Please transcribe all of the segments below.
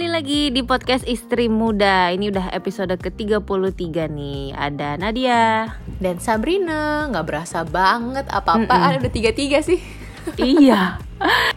Kembali lagi di podcast Istri Muda. Ini udah episode ke-33 nih. Ada Nadia. Dan Sabrina. Nggak berasa banget. Apa-apaan Udah tiga-tiga sih. Iya.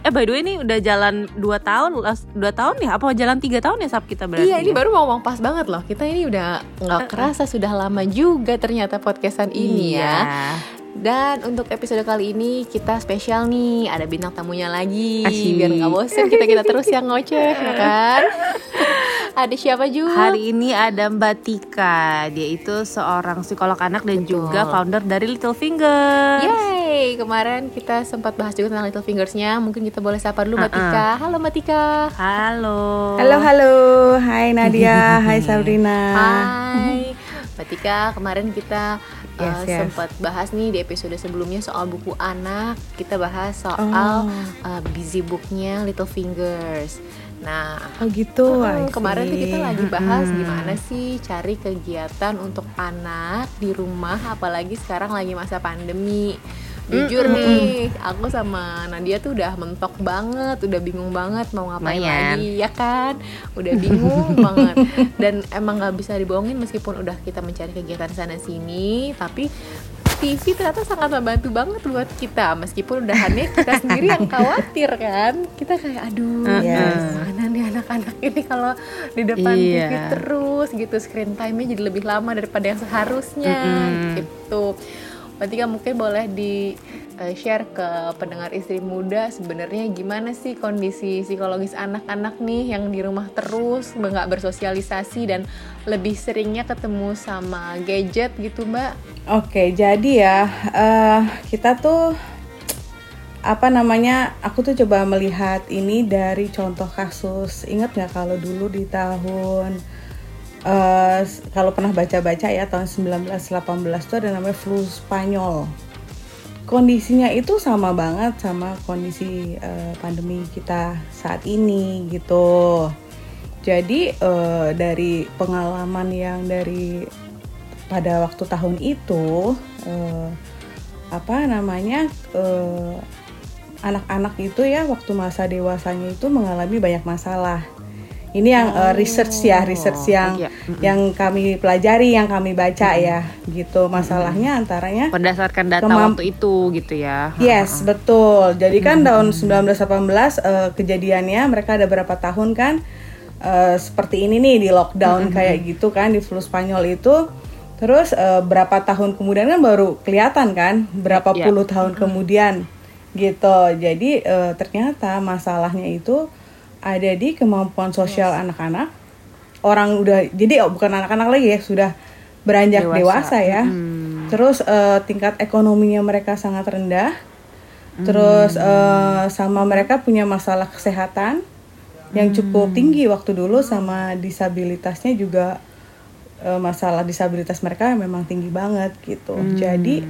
Eh by the way ini udah jalan 2 tahun 2 tahun ya? Apa jalan 3 tahun ya Sab kita berarti? Iya ini ya? baru ngomong pas banget loh. Kita ini udah nggak kerasa Sudah lama juga ternyata podcastan ini Iya. ya Dan untuk episode kali ini kita spesial nih Ada bintang tamunya lagi Asyik. Biar nggak bosen kita-kita terus yang ngoceh ya kan Ada siapa juga? Hari ini ada Mbak Tika Dia itu seorang psikolog anak dan Betul. juga founder dari Little Finger Yeay, kemarin kita sempat bahas juga tentang Little Fingersnya Mungkin kita boleh sapa dulu Mbak Uh-uh. Tika Halo Mbak Tika Halo Halo halo, hai Nadia, hai Sabrina. Hai, Mbak Tika. Kemarin kita uh, Yes, yes. sempat bahas nih di episode sebelumnya soal buku anak. Kita bahas soal Oh. uh, busy booknya Little Fingers. Nah, Oh gitu. uh, kemarin tuh kita lagi bahas Mm-mm. gimana sih cari kegiatan untuk anak di rumah, apalagi sekarang lagi masa pandemi. Jujur nih, aku sama Nadia tuh udah mentok banget, udah bingung banget mau ngapain Lumayan. lagi, ya kan? Udah bingung banget. Dan emang nggak bisa dibohongin meskipun udah kita mencari kegiatan sana sini, tapi TV ternyata sangat membantu banget buat kita meskipun udahannya kita sendiri yang khawatir kan kita kayak aduh Yes. mana nih anak-anak ini kalau di depan Iya. TV terus gitu screen time-nya jadi lebih lama daripada yang seharusnya Mm-mm. gitu Berarti kan mungkin boleh di eh, share ke pendengar istri muda sebenarnya gimana sih kondisi psikologis anak-anak nih yang di rumah terus nggak bersosialisasi dan lebih seringnya ketemu sama gadget gitu mbak Oke, jadi ya eh, kita tuh apa namanya? Aku tuh coba melihat ini dari contoh kasus. Ingat nggak kalau dulu di tahun eh, kalau pernah baca-baca ya tahun 1918 tuh ada namanya flu Spanyol. Kondisinya itu sama banget sama kondisi eh, pandemi kita saat ini gitu. Jadi eh, dari pengalaman yang dari pada waktu tahun itu eh, apa namanya eh, anak-anak itu ya waktu masa dewasanya itu mengalami banyak masalah. Ini yang eh, research ya, research yang iya. Yang kami pelajari, yang kami baca ya, gitu. Masalahnya antaranya Berdasarkan data waktu itu gitu ya Yes, betul. Jadi kan tahun 1918 eh, kejadiannya mereka ada berapa tahun kan eh, seperti ini nih di lockdown kayak gitu kan di flu Spanyol itu. Terus eh, berapa tahun kemudian kan baru kelihatan kan berapa Ya. puluh tahun kemudian gitu. Jadi eh, ternyata masalahnya itu ada di kemampuan sosial anak-anak. Orang udah jadi oh, bukan anak-anak lagi ya, sudah beranjak Dewasa. dewasa, ya. Mm. Terus eh, tingkat ekonominya mereka sangat rendah. Terus eh, sama mereka punya masalah kesehatan yang cukup tinggi waktu dulu sama disabilitasnya juga eh, masalah disabilitas mereka memang tinggi banget gitu. Jadi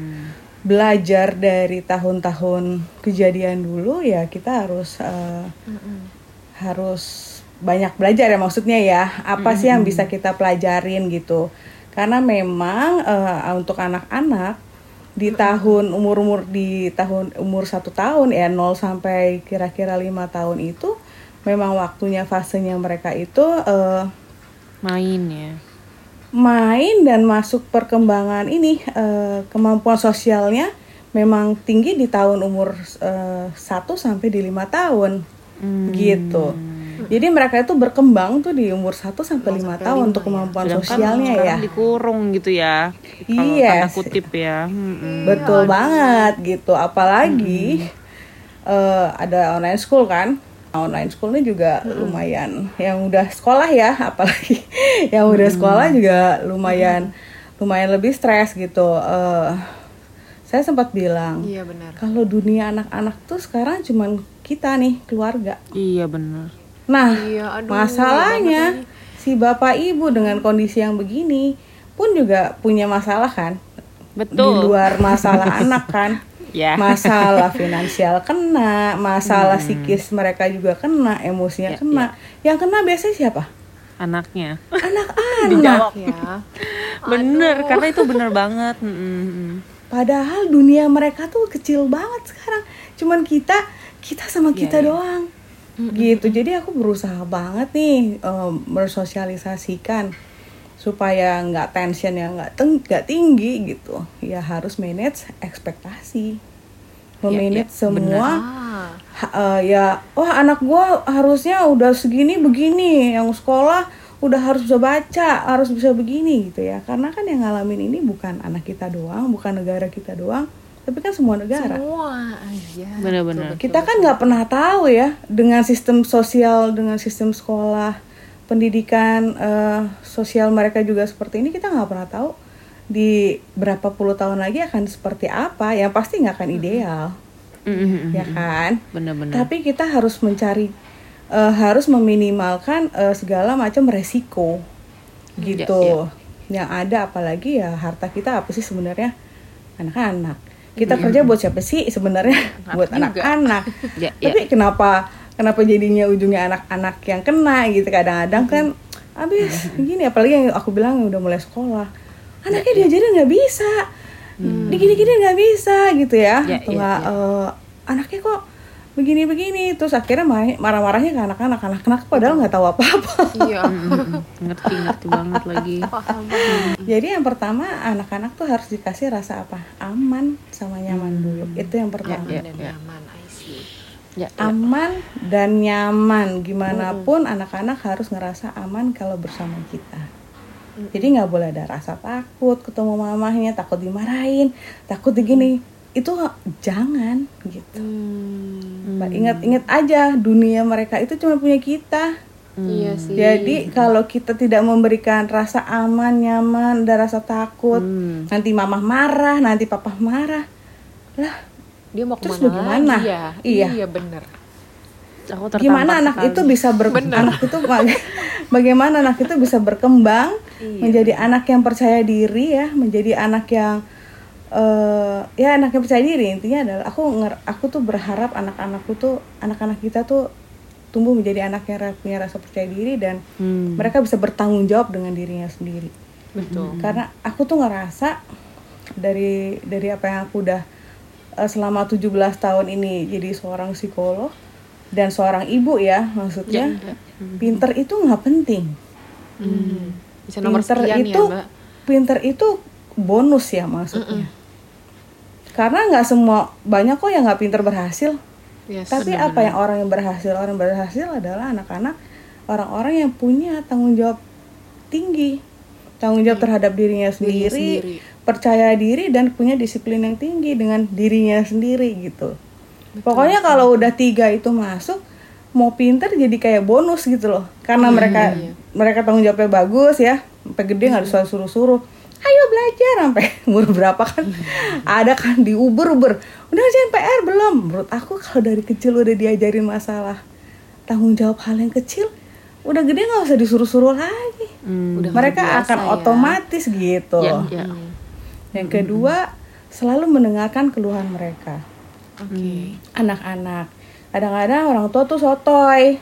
belajar dari tahun-tahun kejadian dulu ya kita harus eh, harus banyak belajar ya maksudnya ya. Apa sih yang bisa kita pelajarin gitu? Karena memang eh, untuk anak-anak di tahun umur-umur di tahun umur satu tahun ya 0 sampai kira-kira lima tahun itu memang waktunya fasenya mereka itu eh, main ya? main dan masuk perkembangan ini eh, kemampuan sosialnya memang tinggi di tahun umur eh, 1 sampai di lima tahun gitu. Jadi mereka itu berkembang tuh di umur 1 sampai lima tahun untuk kemampuan Sedangkan sosialnya ya. dikurung gitu ya Yes. tanda kutip ya Mm-mm. Betul banget gitu. Apalagi eh, ada online school kan. Online school ini juga lumayan yang udah sekolah ya, apalagi yang udah sekolah juga lumayan lumayan lebih stres gitu. Eh, saya sempat bilang iya benar kalau dunia anak-anak tuh sekarang cuman kita nih keluarga. iya bener Nah, Iya, aduh, masalahnya si bapak ibu dengan kondisi yang begini pun juga punya masalah kan? Di betul luar masalah anak kan? ya Masalah finansial kena, masalah psikis mereka juga kena, emosinya Ya, kena. Yang kena biasanya siapa? anaknya Anak-anak. ya bener karena itu bener banget Mm-mm. Padahal dunia mereka tuh kecil banget sekarang. Cuman kita, kita sama kita iya. doang. gitu. Jadi aku berusaha banget nih em, bersosialisasikan supaya nggak tension yang nggak nggak tinggi gitu. Ya harus manage ekspektasi. Memanage semua Ah, ha- eh, ya wah anak gua harusnya udah segini begini. Yang sekolah udah harus bisa baca harus bisa begini gitu ya. Karena kan yang ngalamin ini bukan anak kita doang bukan negara kita doang tapi kan semua negara. Semua aja. Benar-benar. kita kan nggak pernah tahu ya dengan sistem sosial dengan sistem sekolah pendidikan eh, sosial mereka juga seperti ini kita nggak pernah tahu di berapa puluh tahun lagi akan seperti apa. Yang pasti nggak akan ideal. Mm-mm. ya kan? Benar-benar. tapi kita harus mencari eh, harus meminimalkan eh, segala macam resiko. Gitu. yang ada apalagi ya harta kita apa sih sebenarnya? Anak-anak kita kerja buat siapa sih sebenarnya? Buat anak-anak. Ya, ya. tapi kenapa kenapa jadinya ujungnya anak-anak yang kena gitu? Kadang-kadang kan abis gini apalagi yang aku bilang yang udah mulai sekolah. Anaknya diajarin nggak bisa. Digini-gini nggak bisa gitu ya. Ya, atau ya, nggak, ya. eh, anaknya kok begini-begini terus akhirnya marah- marah-marahnya ke anak-anak. Anak-anak padahal nggak tahu apa-apa. Iya. Ngerti ngerti banget lagi. Paham. jadi yang pertama anak-anak tuh harus dikasih rasa apa? Aman sama nyaman dulu. Itu yang pertama. Ya, Dan nyaman, I see. Ya, ya. aman dan nyaman. Gimana pun anak-anak harus ngerasa aman kalau bersama kita. Jadi nggak boleh ada rasa takut ketemu mamahnya takut dimarahin takut digini itu jangan gitu Hmm, Mbak, ingat-ingat aja dunia mereka itu cuma punya kita Iya sih. jadi kalau kita tidak memberikan rasa aman nyaman dan rasa takut Hmm. nanti mamah marah nanti papa marah lah dia mau Terus ke mana bagaimana? lagi ya? Iya. Iya bener. Aku gimana anak sekali. itu bisa ber anak itu baga- bagaimana anak itu bisa berkembang menjadi anak yang percaya diri ya menjadi anak yang eh ya anak yang percaya diri intinya adalah aku nger- aku tuh berharap anak-anakku tuh anak-anak kita tuh tumbuh menjadi anak yang ra- punya rasa percaya diri dan Hmm. mereka bisa bertanggung jawab dengan dirinya sendiri Betul. karena aku tuh ngerasa dari dari apa yang aku udah eh, selama 17 tahun ini jadi seorang psikolog dan seorang ibu ya maksudnya pinter itu nggak penting Hmm. Bisa nomor pinter sekian itu ya, Mbak. pinter itu bonus ya maksudnya. Karena nggak semua banyak kok yang nggak pinter berhasil. Yes. tapi apa yang orang yang berhasil orang yang berhasil adalah anak-anak orang-orang yang punya tanggung jawab tinggi. Tanggung jawab terhadap dirinya Dirinya sendiri, sendiri. percaya diri dan punya disiplin yang tinggi dengan dirinya sendiri gitu. Pokoknya kalau udah tiga itu masuk mau pinter jadi kayak bonus gitu loh. Karena mereka mereka tanggung jawabnya bagus ya sampai gede nggak disuruh suruh-suruh ayo belajar. Sampai umur berapa kan? Ada kan di uber uber. Udah ngerjain PR belum? Menurut aku kalau dari kecil udah diajarin masalah tanggung jawab hal yang kecil udah gede nggak usah disuruh-suruh lagi. Hmm. Udah mereka biasa akan ya. otomatis gitu. Ya, ya. yang kedua selalu mendengarkan keluhan mereka. Oke. anak-anak. Kadang-kadang orang tua tuh sotoy.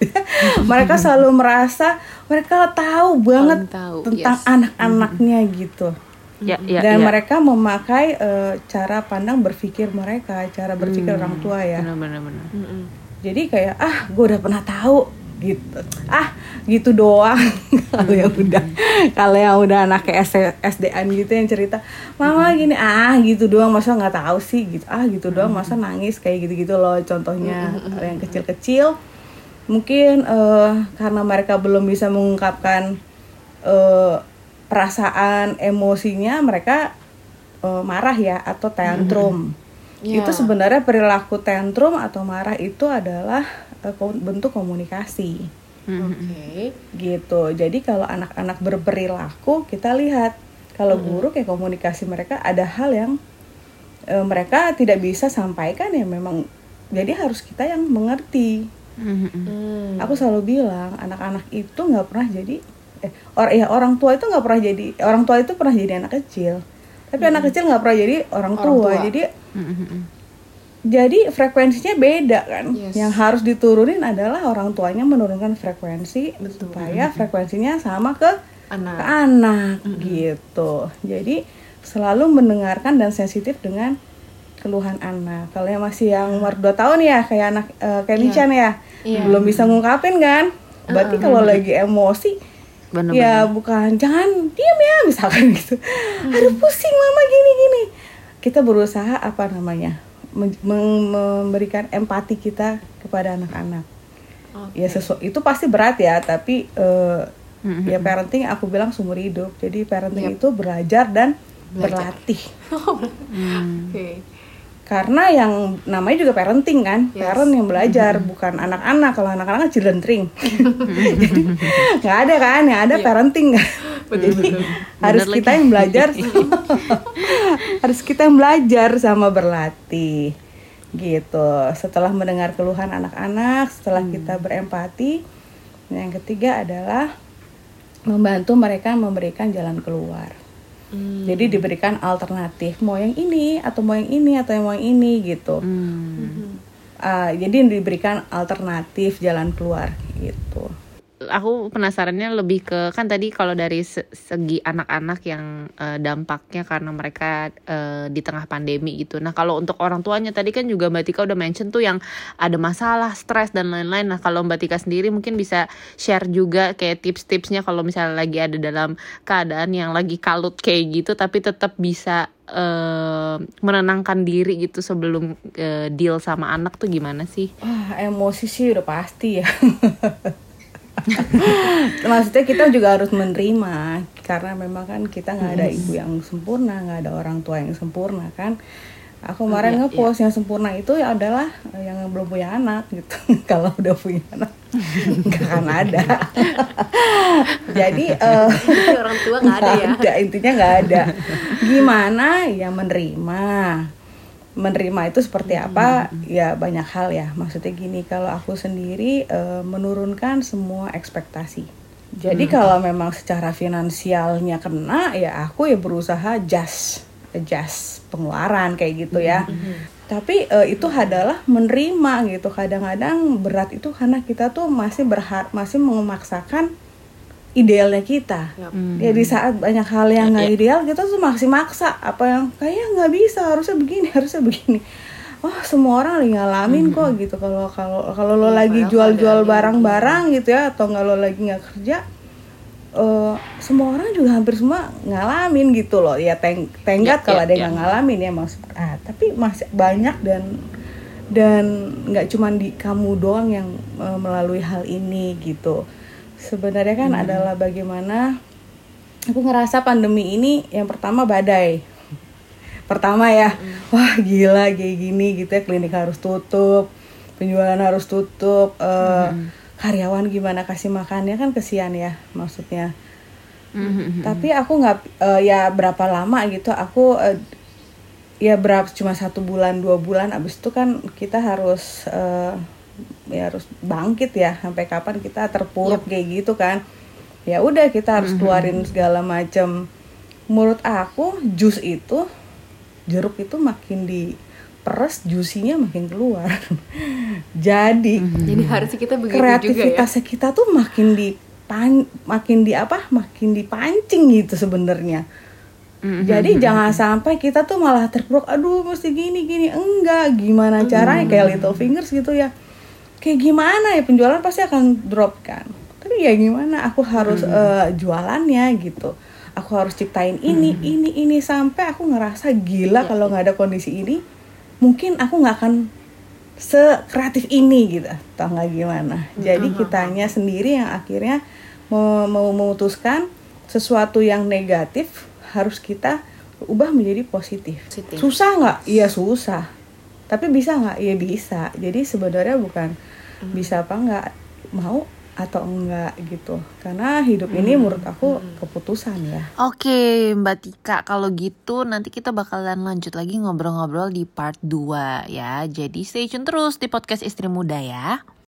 Mereka selalu merasa mereka tahu banget tahu, tentang yes. anak-anaknya gitu. Ya, ya, dan ya. mereka memakai eh, cara pandang berpikir mereka cara berpikir orang tua ya. Benar, benar, benar. Mm-mm. jadi kayak ah gue udah pernah tahu gitu. Ah gitu doang. Kalau yang udah kalau yang udah anak kayak SDN gitu yang cerita mama gini ah gitu doang masa nggak tahu sih? Gitu ah gitu doang masa nangis kayak gitu gitu loh contohnya. Yang kecil-kecil mungkin eh, karena mereka belum bisa mengungkapkan eh, perasaan emosinya mereka eh, marah ya atau tantrum. Ya. itu sebenarnya perilaku tantrum atau marah itu adalah ko- bentuk komunikasi. Hmm. Oke. gitu. Jadi kalau anak-anak berperilaku kita lihat. Kalau guru kayak komunikasi mereka ada hal yang eh, mereka tidak bisa sampaikan ya memang jadi harus kita yang mengerti Hmm. Hmm. aku selalu bilang anak-anak itu nggak pernah jadi eh or ya orang tua itu nggak pernah jadi orang tua itu pernah jadi anak kecil tapi anak kecil nggak pernah jadi orang Orang tua, tua. jadi Hmm, hmm, hmm. jadi frekuensinya beda kan Yes. yang harus diturunin adalah orang tuanya menurunkan frekuensi supaya frekuensinya sama ke Anak. ke anak gitu jadi selalu mendengarkan dan sensitif dengan keluhan anak. Kalau yang masih yang umur 2 tahun ya kayak anak eh, kayak. Nishan ya. Iya. Belum bisa ngungkapin kan? Berarti kalau lagi emosi Bener-bener. ya bukan jangan diam ya misalkan gitu. Aduh pusing mama gini gini. Kita berusaha apa namanya? memberikan empati kita kepada anak-anak. Oke. Ya sesu itu pasti berat ya, tapi eh, Mhm. ya parenting aku bilang seumur hidup. Jadi parenting itu belajar dan Belajar. berlatih. Hmm. Oke. Karena yang namanya juga parenting kan, Yes. parent yang belajar bukan anak-anak. Kalau anak-anak kan cilentring, jadi nggak ada kan, yang ada parenting kan. Jadi harus Bener kita lagi. yang belajar, harus kita yang belajar sama berlatih, gitu. Setelah mendengar keluhan anak-anak, setelah kita berempati, yang ketiga adalah membantu mereka memberikan jalan keluar. Hmm. Jadi diberikan alternatif mau yang ini atau mau yang ini atau yang mau yang ini gitu. Hmm. Ah, jadi diberikan alternatif jalan keluar gitu. Aku penasarannya lebih ke kan tadi kalau dari se- segi anak-anak yang eh, dampaknya karena mereka eh, di tengah pandemi gitu. Nah kalau untuk orang tuanya tadi kan juga Mbak Tika udah mention tuh yang ada masalah, stres dan lain-lain. Nah kalau Mbak Tika sendiri mungkin bisa share juga kayak tips-tipsnya kalau misalnya lagi ada dalam keadaan yang lagi kalut kayak gitu, tapi tetap bisa eh, menenangkan diri gitu sebelum eh, deal sama anak tuh gimana sih? Wah, emosi sih udah pasti ya. Maksudnya kita juga harus menerima karena memang kan kita nggak ada ibu yang sempurna, nggak ada orang tua yang sempurna kan. Aku kemarin Iya, ngepost yang sempurna itu ya adalah yang belum punya anak gitu. Kalau udah punya anak nggak akan ada. Jadi Jadi orang tua nggak ada ya. ada, intinya nggak ada. Gimana ya menerima. Menerima itu seperti apa? Ya banyak hal ya. Maksudnya gini, kalau aku sendiri eh, menurunkan semua ekspektasi. Jadi kalau memang secara finansialnya kena, ya aku ya berusaha adjust, adjust pengeluaran kayak gitu ya. Tapi eh, itu adalah menerima gitu. Kadang-kadang berat itu karena kita tuh masih berhak masih memaksakan idealnya kita. Yap. Ya di saat banyak hal yang nggak ideal kita tuh masih maksa apa yang kayak nggak bisa harusnya begini harusnya begini. Oh semua orang lagi ngalamin kok gitu kalau kalau kalau lo Iya, lagi jual-jual barang-barang gitu ya atau nggak lo lagi nggak kerja eh, semua orang juga hampir semua ngalamin gitu loh ya teng tenggat Ya, kalau ya, ada yang ya. nggak ngalamin ya maksud ah tapi masih banyak dan dan nggak cuman di kamu doang yang eh, melalui hal ini gitu sebenarnya kan adalah bagaimana aku ngerasa pandemi ini yang pertama badai. Pertama ya wah gila kayak gini gitu ya klinik harus tutup penjualan harus tutup eh, karyawan gimana kasih makannya kan kesian ya maksudnya. Mhm. tapi aku nggak eh, ya berapa lama gitu aku eh, ya berapa cuma satu bulan dua bulan abis itu kan kita harus eh, ya harus bangkit ya sampai kapan kita terpuruk kayak gitu kan. Ya udah kita harus keluarin segala macam menurut aku jus itu jeruk itu makin di peres jusinya makin keluar. Jadi Jadi harusnya kita begitu juga ya. kreativitasnya kita tuh makin di makin di apa makin dipancing gitu sebenarnya. Mhm. jadi jangan sampai kita tuh malah terpuruk aduh mesti gini gini. Enggak gimana caranya? Kayak little fingers gitu ya kayak gimana ya penjualan pasti akan drop kan. Tapi ya gimana aku harus eh, jualannya gitu. Aku harus ciptain ini ini ini sampai aku ngerasa gila kalau nggak ada kondisi ini. Mungkin aku nggak akan sekreatif ini gitu tau nggak gimana. Jadi kitanya sendiri yang akhirnya mau, mau memutuskan sesuatu yang negatif harus kita ubah menjadi positif. Positif. susah nggak? Iya susah tapi bisa nggak? Iya bisa. Jadi sebenarnya bukan bisa apa nggak mau atau enggak gitu. Karena hidup ini menurut aku keputusan ya. Oke Mbak Tika kalau gitu nanti kita bakalan lanjut lagi ngobrol-ngobrol di part 2 ya. Jadi stay tune terus di podcast Istri Muda ya